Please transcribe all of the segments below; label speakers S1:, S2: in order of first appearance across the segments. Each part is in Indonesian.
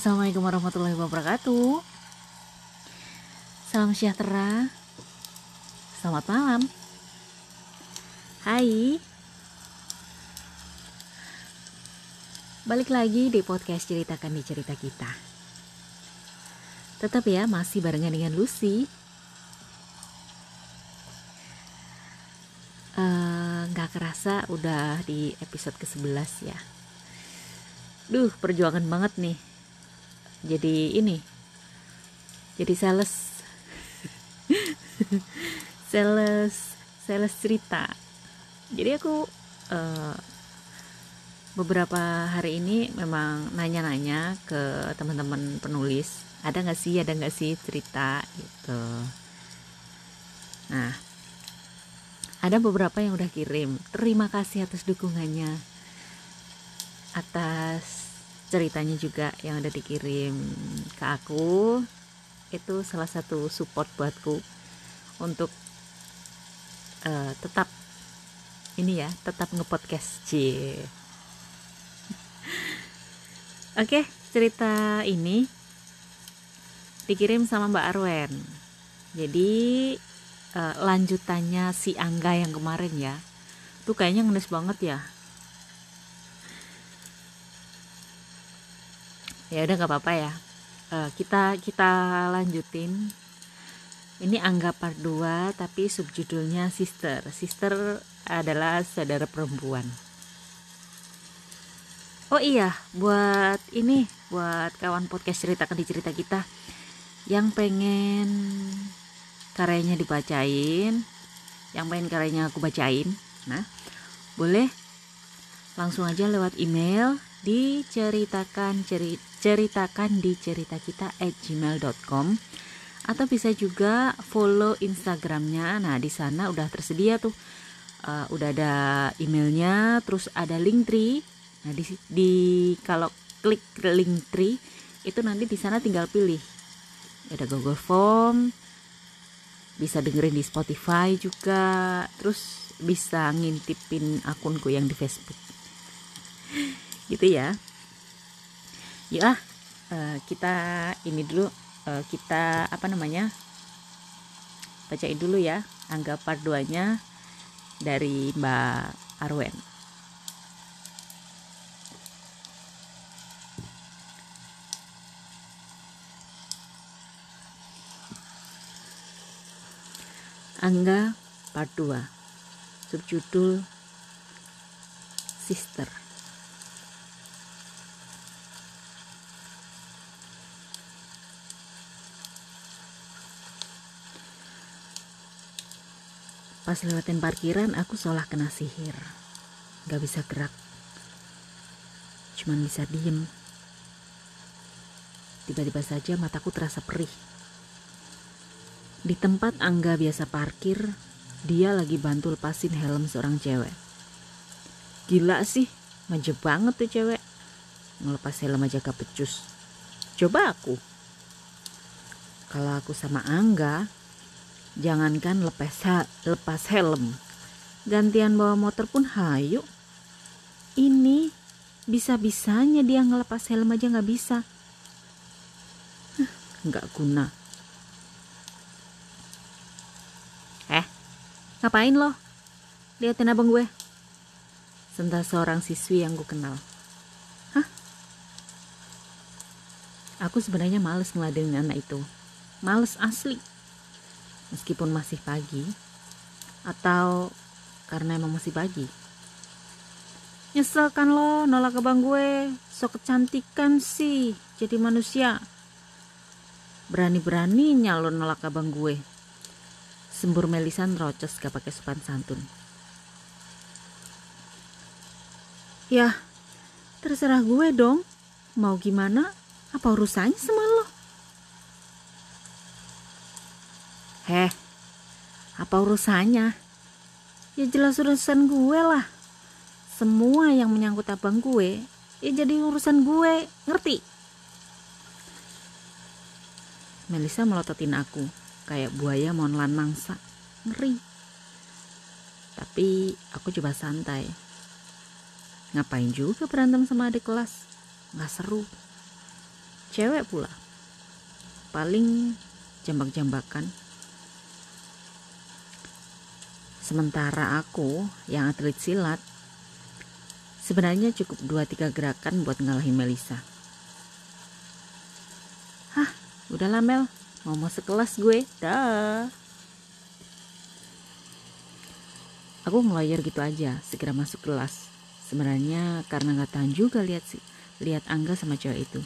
S1: Assalamualaikum warahmatullahi wabarakatuh. Salam sejahtera. Selamat malam. Hai. Balik lagi di podcast ceritakan di cerita kita. Tetap ya masih barengan dengan Lucy. Eh, nggak uh, kerasa udah di episode ke-11 ya. Duh, perjuangan banget nih jadi ini jadi sales. Sales sales cerita. Jadi aku uh, beberapa hari ini memang nanya-nanya ke teman-teman penulis ada nggak sih ada nggak sih cerita? Gitu. Nah ada beberapa yang udah kirim. Terima kasih atas dukungannya atas ceritanya juga yang udah dikirim ke aku itu salah satu support buatku untuk uh, tetap ini ya tetap ngepodcast c oke cerita ini dikirim sama Mbak Arwen. Jadi uh, lanjutannya si Angga yang kemarin ya tuh kayaknya ngenes banget ya ya udah nggak apa-apa ya. Uh, kita kita lanjutin. Ini anggap part 2 tapi subjudulnya sister. Sister adalah saudara perempuan. Oh iya buat ini buat kawan podcast ceritakan di cerita kita. Yang pengen karyanya dibacain yang pengen karyanya aku bacain nah boleh langsung aja lewat email diceritakan cerita ceritakan di cerita kita at gmail.com atau bisa juga follow instagramnya. Nah di sana udah tersedia tuh. Uh, udah ada emailnya terus ada link tree nah di, di kalau klik link tree itu nanti di sana tinggal pilih. Ada Google Form bisa dengerin di Spotify juga terus bisa ngintipin akunku yang di Facebook. Gitu ya ah. Uh, kita ini dulu uh, kita apa namanya bacain dulu ya anggap part 2 nya dari Mbak Arwen. Angga part 2 subjudul Sister Pas lewatin parkiran aku seolah kena sihir. Gak bisa gerak. Cuman bisa diem. Tiba-tiba saja mataku terasa perih. Di tempat Angga biasa parkir, dia lagi bantu lepasin helm seorang cewek. Gila sih, manja banget tuh cewek. Ngelepas helm aja gak pecus. Coba aku. Kalau aku sama Angga, Jangankan lepas, lepas helm, gantian bawa motor pun hayu. Ini bisa-bisanya dia ngelepas helm aja nggak bisa. Nggak guna. Eh, ngapain lo? Liatin abang gue. Sentak seorang siswi yang gue kenal. Hah? Aku sebenarnya males ngeladenin anak itu. Males asli meskipun masih pagi atau karena emang masih pagi. Nyesel kan lo nolak abang gue. Sok kecantikan sih jadi manusia. Berani-beraninya lo nolak abang gue. Sembur melisan rocos gak pakai sopan santun. Ya terserah gue dong. Mau gimana? Apa urusannya sama lo Heh, apa urusannya? Ya jelas urusan gue lah. Semua yang menyangkut abang gue, ya jadi urusan gue, ngerti? Melisa melototin aku, kayak buaya mau nelan mangsa. Ngeri. Tapi aku coba santai. Ngapain juga berantem sama adik kelas? Gak seru. cewek pula paling jambak-jambakan sementara aku yang atlet silat sebenarnya cukup 2-3 gerakan buat ngalahin Melisa hah udah lah Mel. Mau masuk kelas gue. Dah. Aku ngelayar gitu aja segera masuk kelas. Sebenarnya karena nggak tahan juga lihat sih lihat Angga sama cewek itu.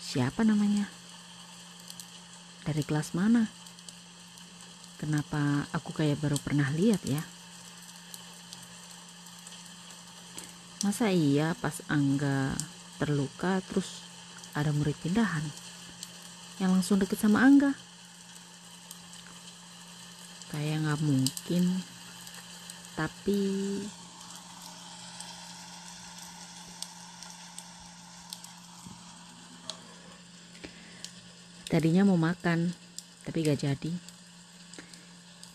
S1: Siapa namanya? Dari kelas mana kenapa aku kayak baru pernah lihat ya? Masa iya pas Angga terluka terus ada murid pindahan yang langsung deket sama Angga? Kayak nggak mungkin. Tapi tadinya mau makan tapi gak jadi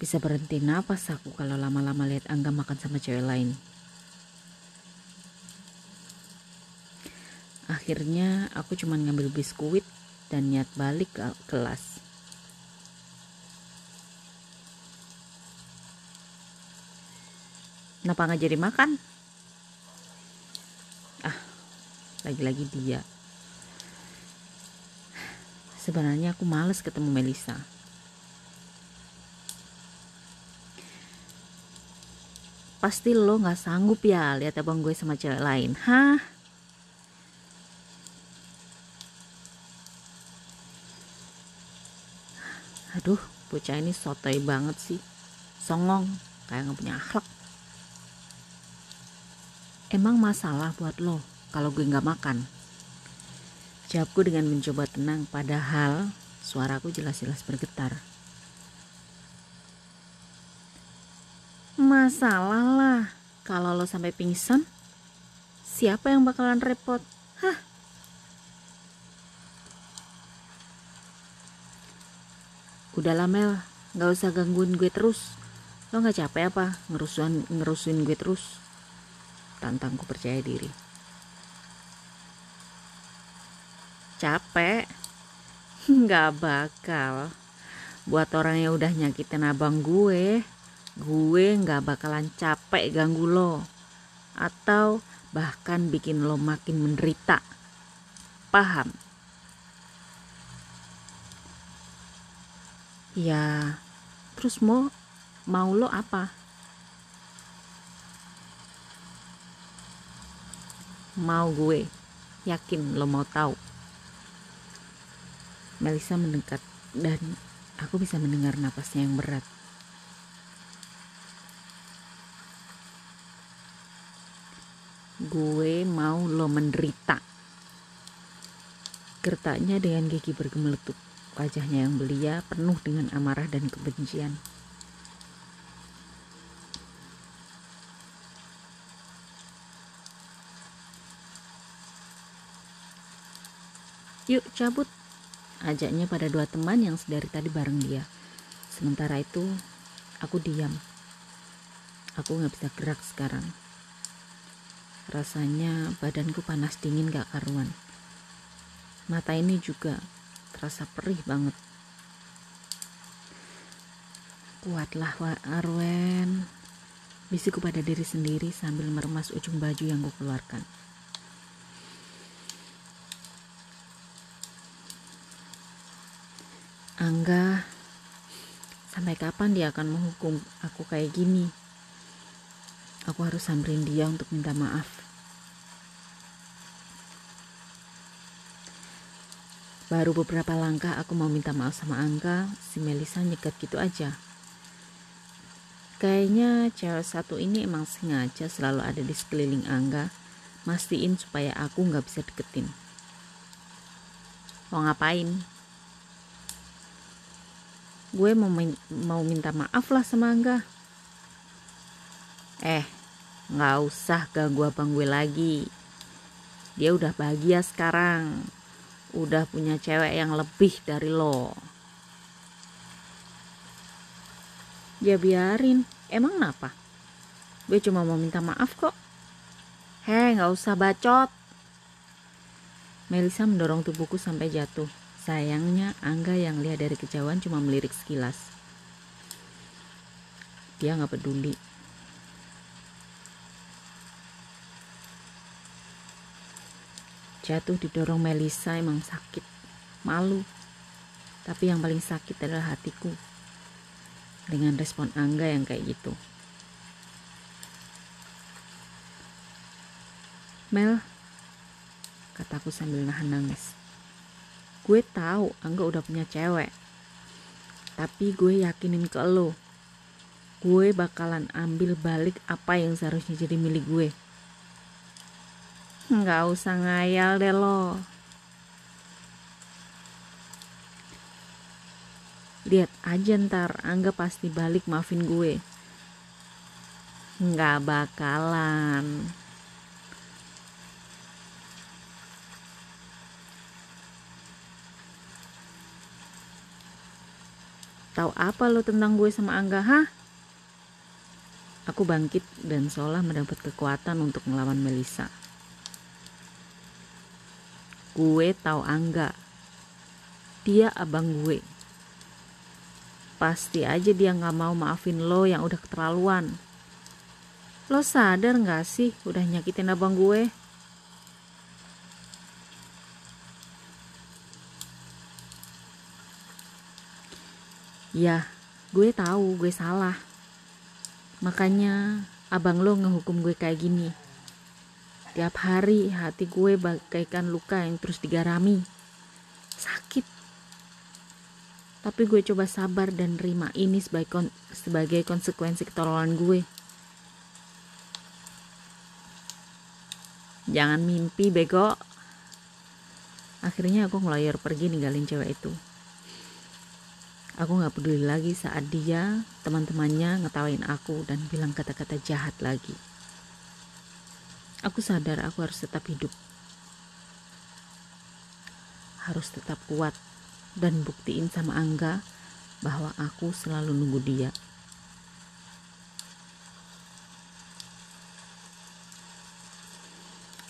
S1: bisa berhenti napas aku kalau lama-lama lihat Angga makan sama cewek lain akhirnya aku cuma ngambil biskuit dan niat balik ke kelas Kenapa nggak jadi makan? Ah, lagi-lagi dia. Sebenarnya aku males ketemu Melisa. Pasti lo nggak sanggup ya lihat abang gue sama cewek lain, hah? Aduh, bocah ini sotoy banget sih. Songong, kayak nggak punya akhlak. Emang masalah buat lo kalau gue nggak makan? Jawabku dengan mencoba tenang padahal suaraku jelas-jelas bergetar. Masalah lah kalau lo sampai pingsan. Siapa yang bakalan repot? Hah? Udahlah Mel, gak usah gangguin gue terus. Lo gak capek apa ngerusuin, ngerusuin gue terus? tantangku percaya diri. Capek? Nggak bakal. Buat orang yang udah nyakitin abang gue, gue nggak bakalan capek ganggu lo. Atau bahkan bikin lo makin menderita. Paham? Ya, terus mau mau lo apa? mau gue yakin lo mau tahu Melisa mendekat dan aku bisa mendengar napasnya yang berat gue mau lo menderita gertaknya dengan gigi bergemeletup wajahnya yang belia penuh dengan amarah dan kebencian Yuk cabut, ajaknya pada dua teman yang sedari tadi bareng dia. Sementara itu, aku diam. Aku gak bisa gerak sekarang. Rasanya badanku panas dingin gak karuan. Mata ini juga terasa perih banget. Kuatlah Arwen. Bisiku pada diri sendiri sambil meremas ujung baju yang gue keluarkan. Angga, sampai kapan dia akan menghukum aku kayak gini? Aku harus samperin dia untuk minta maaf. Baru beberapa langkah aku mau minta maaf sama Angga, si Melisa nyekat gitu aja. Kayaknya cewek satu ini emang sengaja selalu ada di sekeliling Angga, mastiin supaya aku nggak bisa deketin. Mau ngapain? gue mau mau minta maaf lah sama Angga eh nggak usah ganggu abang gue lagi. Dia udah bahagia sekarang. Udah punya cewek yang lebih dari lo. Ya biarin. Emang kenapa? Gue cuma mau minta maaf kok. Heh nggak usah bacot. Melisa mendorong tubuhku sampai jatuh. Sayangnya Angga yang lihat dari kejauhan cuma melirik sekilas. Dia nggak peduli. Jatuh didorong Melisa emang sakit, malu. Tapi yang paling sakit adalah hatiku. Dengan respon Angga yang kayak gitu. Mel, kataku sambil nahan nangis. Gue tahu Angga udah punya cewek. Tapi gue yakinin ke lo. Gue bakalan ambil balik apa yang seharusnya jadi milik gue. Nggak usah ngayal deh lo. Lihat aja ntar Angga pasti balik maafin gue. Nggak bakalan. Tahu apa lo tentang gue sama Angga, ha? Aku bangkit dan seolah mendapat kekuatan untuk melawan Melisa. Gue tahu Angga. Dia abang gue. Pasti aja dia nggak mau maafin lo yang udah keterlaluan. Lo sadar gak sih udah nyakitin abang gue? Ya, gue tahu gue salah. Makanya abang lo ngehukum gue kayak gini. Tiap hari hati gue bagaikan luka yang terus digarami. Sakit. Tapi gue coba sabar dan terima ini sebagai, kon sebagai konsekuensi ketololan gue. Jangan mimpi bego. Akhirnya aku ngelayar pergi ninggalin cewek itu. Aku gak peduli lagi saat dia, teman-temannya ngetawain aku dan bilang kata-kata jahat lagi. Aku sadar aku harus tetap hidup. Harus tetap kuat dan buktiin sama Angga bahwa aku selalu nunggu dia.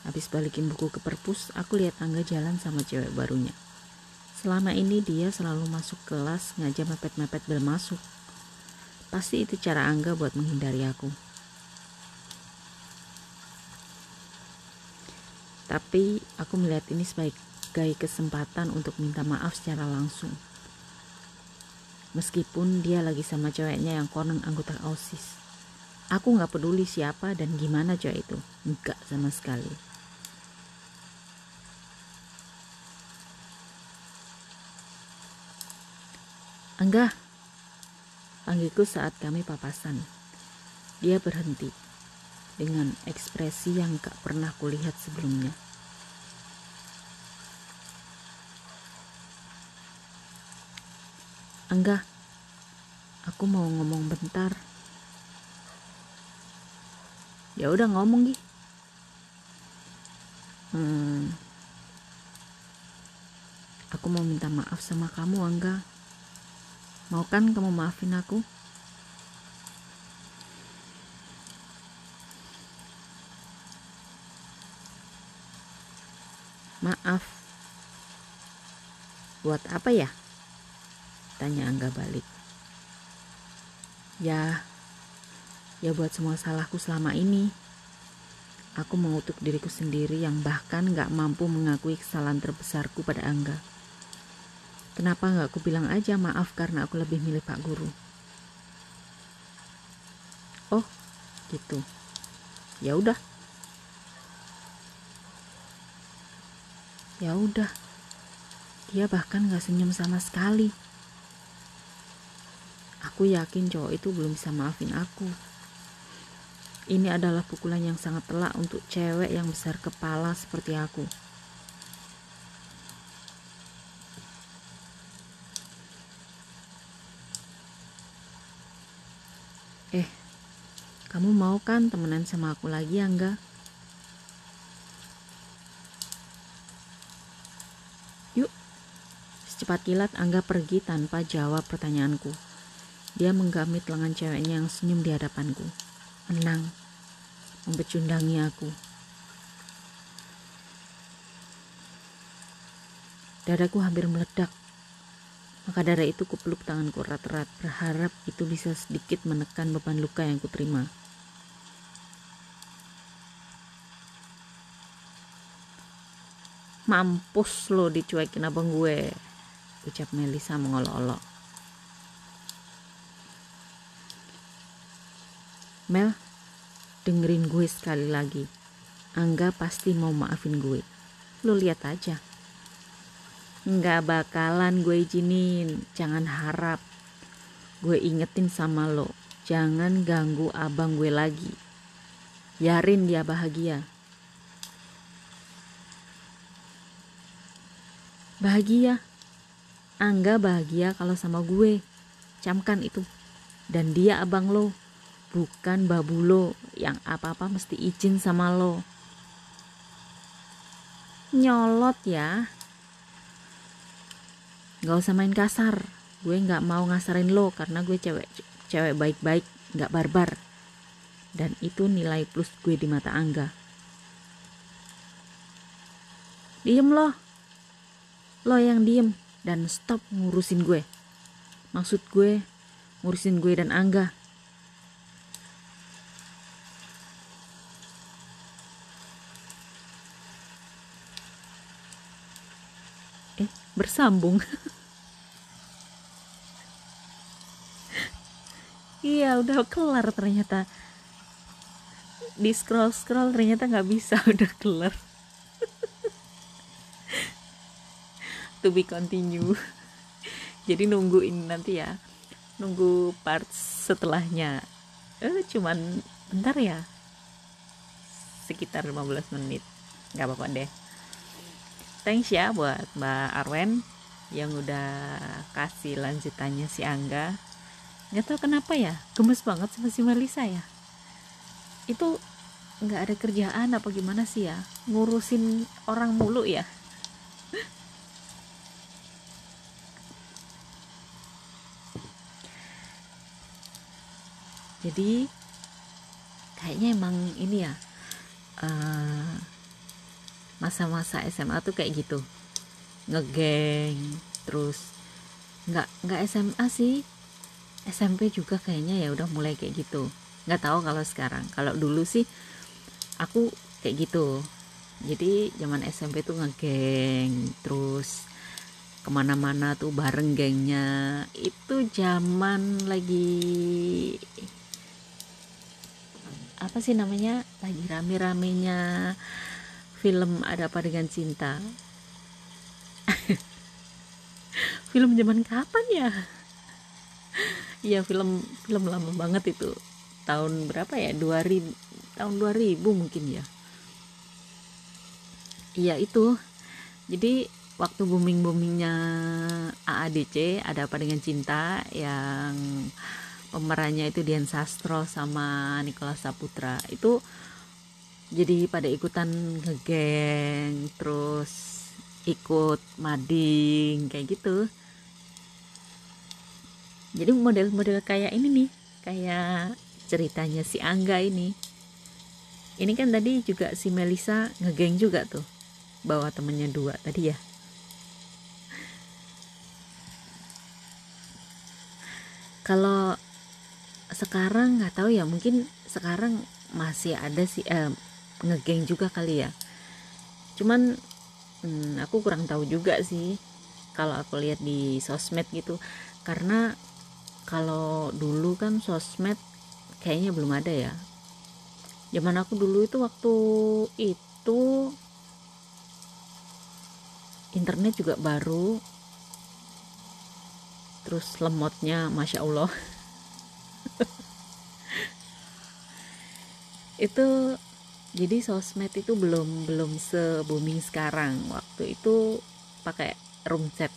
S1: Habis balikin buku ke perpus, aku lihat Angga jalan sama cewek barunya. Selama ini dia selalu masuk kelas ngajak mepet-mepet bel masuk. Pasti itu cara Angga buat menghindari aku. Tapi aku melihat ini sebagai kesempatan untuk minta maaf secara langsung. Meskipun dia lagi sama ceweknya yang konon anggota OSIS. Aku nggak peduli siapa dan gimana cewek itu. Enggak sama sekali. Angga, panggilku saat kami papasan. Dia berhenti dengan ekspresi yang gak pernah kulihat sebelumnya. Angga, aku mau ngomong bentar. Ya udah ngomong gih. Hmm, aku mau minta maaf sama kamu Angga Mau kan kamu maafin aku? Maaf. Buat apa ya? Tanya Angga balik. Ya, ya buat semua salahku selama ini. Aku mengutuk diriku sendiri yang bahkan gak mampu mengakui kesalahan terbesarku pada Angga. Kenapa nggak aku bilang aja maaf karena aku lebih milih Pak Guru? Oh, gitu. Ya udah. Ya udah. Dia bahkan nggak senyum sama sekali. Aku yakin cowok itu belum bisa maafin aku. Ini adalah pukulan yang sangat telak untuk cewek yang besar kepala seperti aku. Eh, kamu mau kan temenan sama aku lagi, Angga? Yuk, secepat kilat Angga pergi tanpa jawab pertanyaanku. Dia menggamit lengan ceweknya yang senyum di hadapanku. Menang, mempecundangi aku. Dadaku hampir meledak. Maka dari itu kupeluk tanganku erat-erat, berharap itu bisa sedikit menekan beban luka yang kuterima. Mampus lo dicuekin abang gue, ucap Melisa mengolok-olok. Mel, dengerin gue sekali lagi. Angga pasti mau maafin gue. Lo lihat aja. Nggak bakalan gue izinin, jangan harap. Gue ingetin sama lo, jangan ganggu abang gue lagi. Biarin dia bahagia. Bahagia. Angga bahagia kalau sama gue. Camkan itu. Dan dia abang lo. Bukan babu lo yang apa-apa mesti izin sama lo. Nyolot ya. Gak usah main kasar. Gue gak mau ngasarin lo karena gue cewek cewek baik-baik, gak barbar. Dan itu nilai plus gue di mata Angga. Diem loh lo yang diem dan stop ngurusin gue. Maksud gue ngurusin gue dan Angga. Eh bersambung. Iya udah kelar ternyata. Di scroll scroll ternyata nggak bisa udah kelar to be continue. Jadi nungguin nanti ya. Nunggu part setelahnya. Eh cuman bentar ya. Sekitar 15 menit. Nggak apa-apa deh. Thanks ya buat Mbak Arwen yang udah kasih lanjutannya si Angga. Nggak tahu kenapa ya gemes banget sama si Melisa ya. Itu nggak ada kerjaan apa gimana sih ya? Ngurusin orang mulu ya jadi kayaknya emang ini ya uh, masa-masa SMA tuh kayak gitu. Ngegeng terus nggak nggak SMA sih. SMP juga kayaknya ya udah mulai kayak gitu. Nggak tahu kalau sekarang. Kalau dulu sih aku kayak gitu. Jadi zaman SMP tuh ngegeng terus ke mana-mana tuh bareng gengnya. Itu zaman lagi apa sih namanya? Lagi rame-ramenya film ada apa dengan cinta. Film zaman kapan ya? Iya film film lama banget itu. Tahun berapa ya? 2000 tahun 2000 mungkin ya. Iya itu. Jadi waktu booming boomingnya AADC ada apa dengan cinta yang pemerannya itu Dian Sastro sama Nicholas Saputra. Itu jadi pada ikutan ngegeng terus ikut mading kayak gitu. Jadi model-model kayak ini nih kayak ceritanya si Angga ini. Ini kan tadi juga si Melisa ngegeng juga tuh bawa temennya dua tadi ya. Kalau sekarang nggak tahu ya mungkin sekarang masih ada sih eh, ngegeng juga kali ya. Cuman hmm, aku kurang tahu juga sih kalau aku lihat di sosmed gitu. Karena kalau dulu kan sosmed kayaknya belum ada ya. Zaman aku dulu itu waktu itu internet juga baru. Terus lemotnya masya allah itu jadi sosmed itu belum belum se booming sekarang. Waktu itu pakai room chat.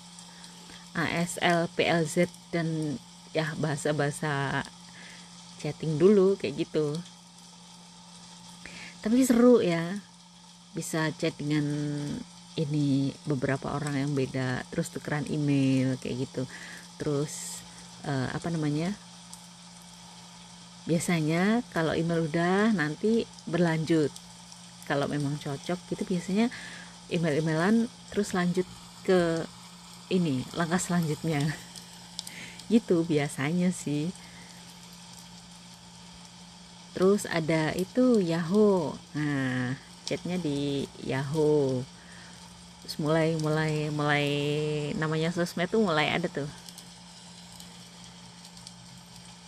S1: ASL PLZ dan ya bahasa-bahasa chatting dulu kayak gitu. Tapi seru ya bisa chat dengan ini beberapa orang yang beda. Terus tukeran email kayak gitu. Terus uh, apa namanya biasanya kalau email udah nanti berlanjut. Kalau memang cocok gitu biasanya email-emailan terus lanjut ke ini langkah selanjutnya. Gitu biasanya sih. Terus ada itu Yahoo. Nah chatnya di Yahoo. Terus mulai mulai mulai namanya sosmed tuh mulai ada tuh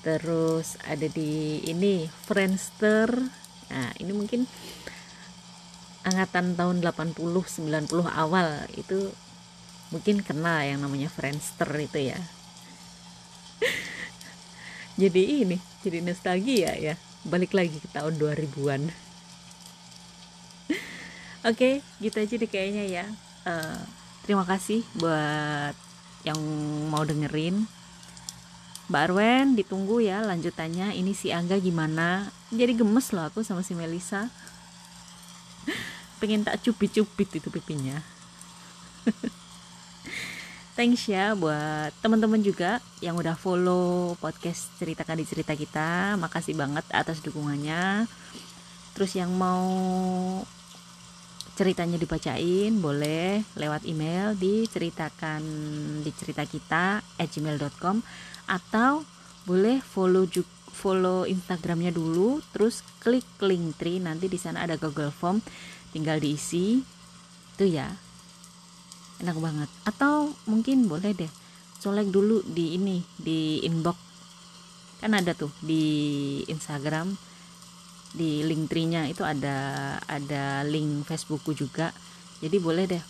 S1: terus ada di ini Friendster. Nah ini mungkin angkatan tahun 80 90 awal. Itu mungkin kenal yang namanya Friendster itu ya. Jadi ini jadi nostalgia ya. Balik lagi ke tahun 2000-an oke gitu aja deh kayaknya ya. Uh, terima kasih buat yang mau dengerin Mbak Arwen ditunggu ya lanjutannya. Ini si Angga gimana? Jadi gemes loh aku sama si Melisa pengen tak cubit-cubit itu pipinya. Thanks ya buat teman-teman juga yang udah follow podcast ceritakan di cerita kita. Makasih banget atas dukungannya. Terus yang mau ceritanya dibacain boleh lewat email di ceritakan di cerita kita at gmail.com atau boleh follow follow instagramnya dulu terus klik link tree nanti di sana ada google form tinggal diisi. Itu ya. Enak banget. Atau mungkin boleh deh colek dulu di ini di inbox. Kan ada tuh di Instagram di link tree-nya itu ada ada link Facebookku juga. Jadi boleh deh.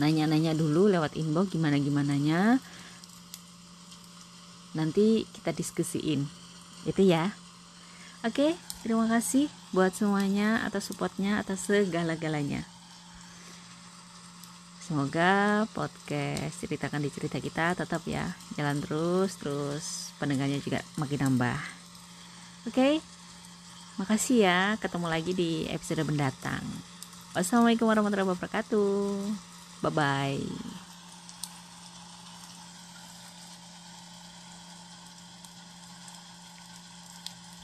S1: Nanya-nanya dulu lewat inbox gimana gimananya nanti kita diskusiin itu ya oke terima kasih buat semuanya atas supportnya atas segala-galanya Semoga podcast ceritakan di cerita kita tetap ya jalan terus terus pendengarnya juga makin nambah. Oke, makasih ya. Ketemu lagi di episode mendatang. Wassalamualaikum warahmatullahi wabarakatuh. Bye bye.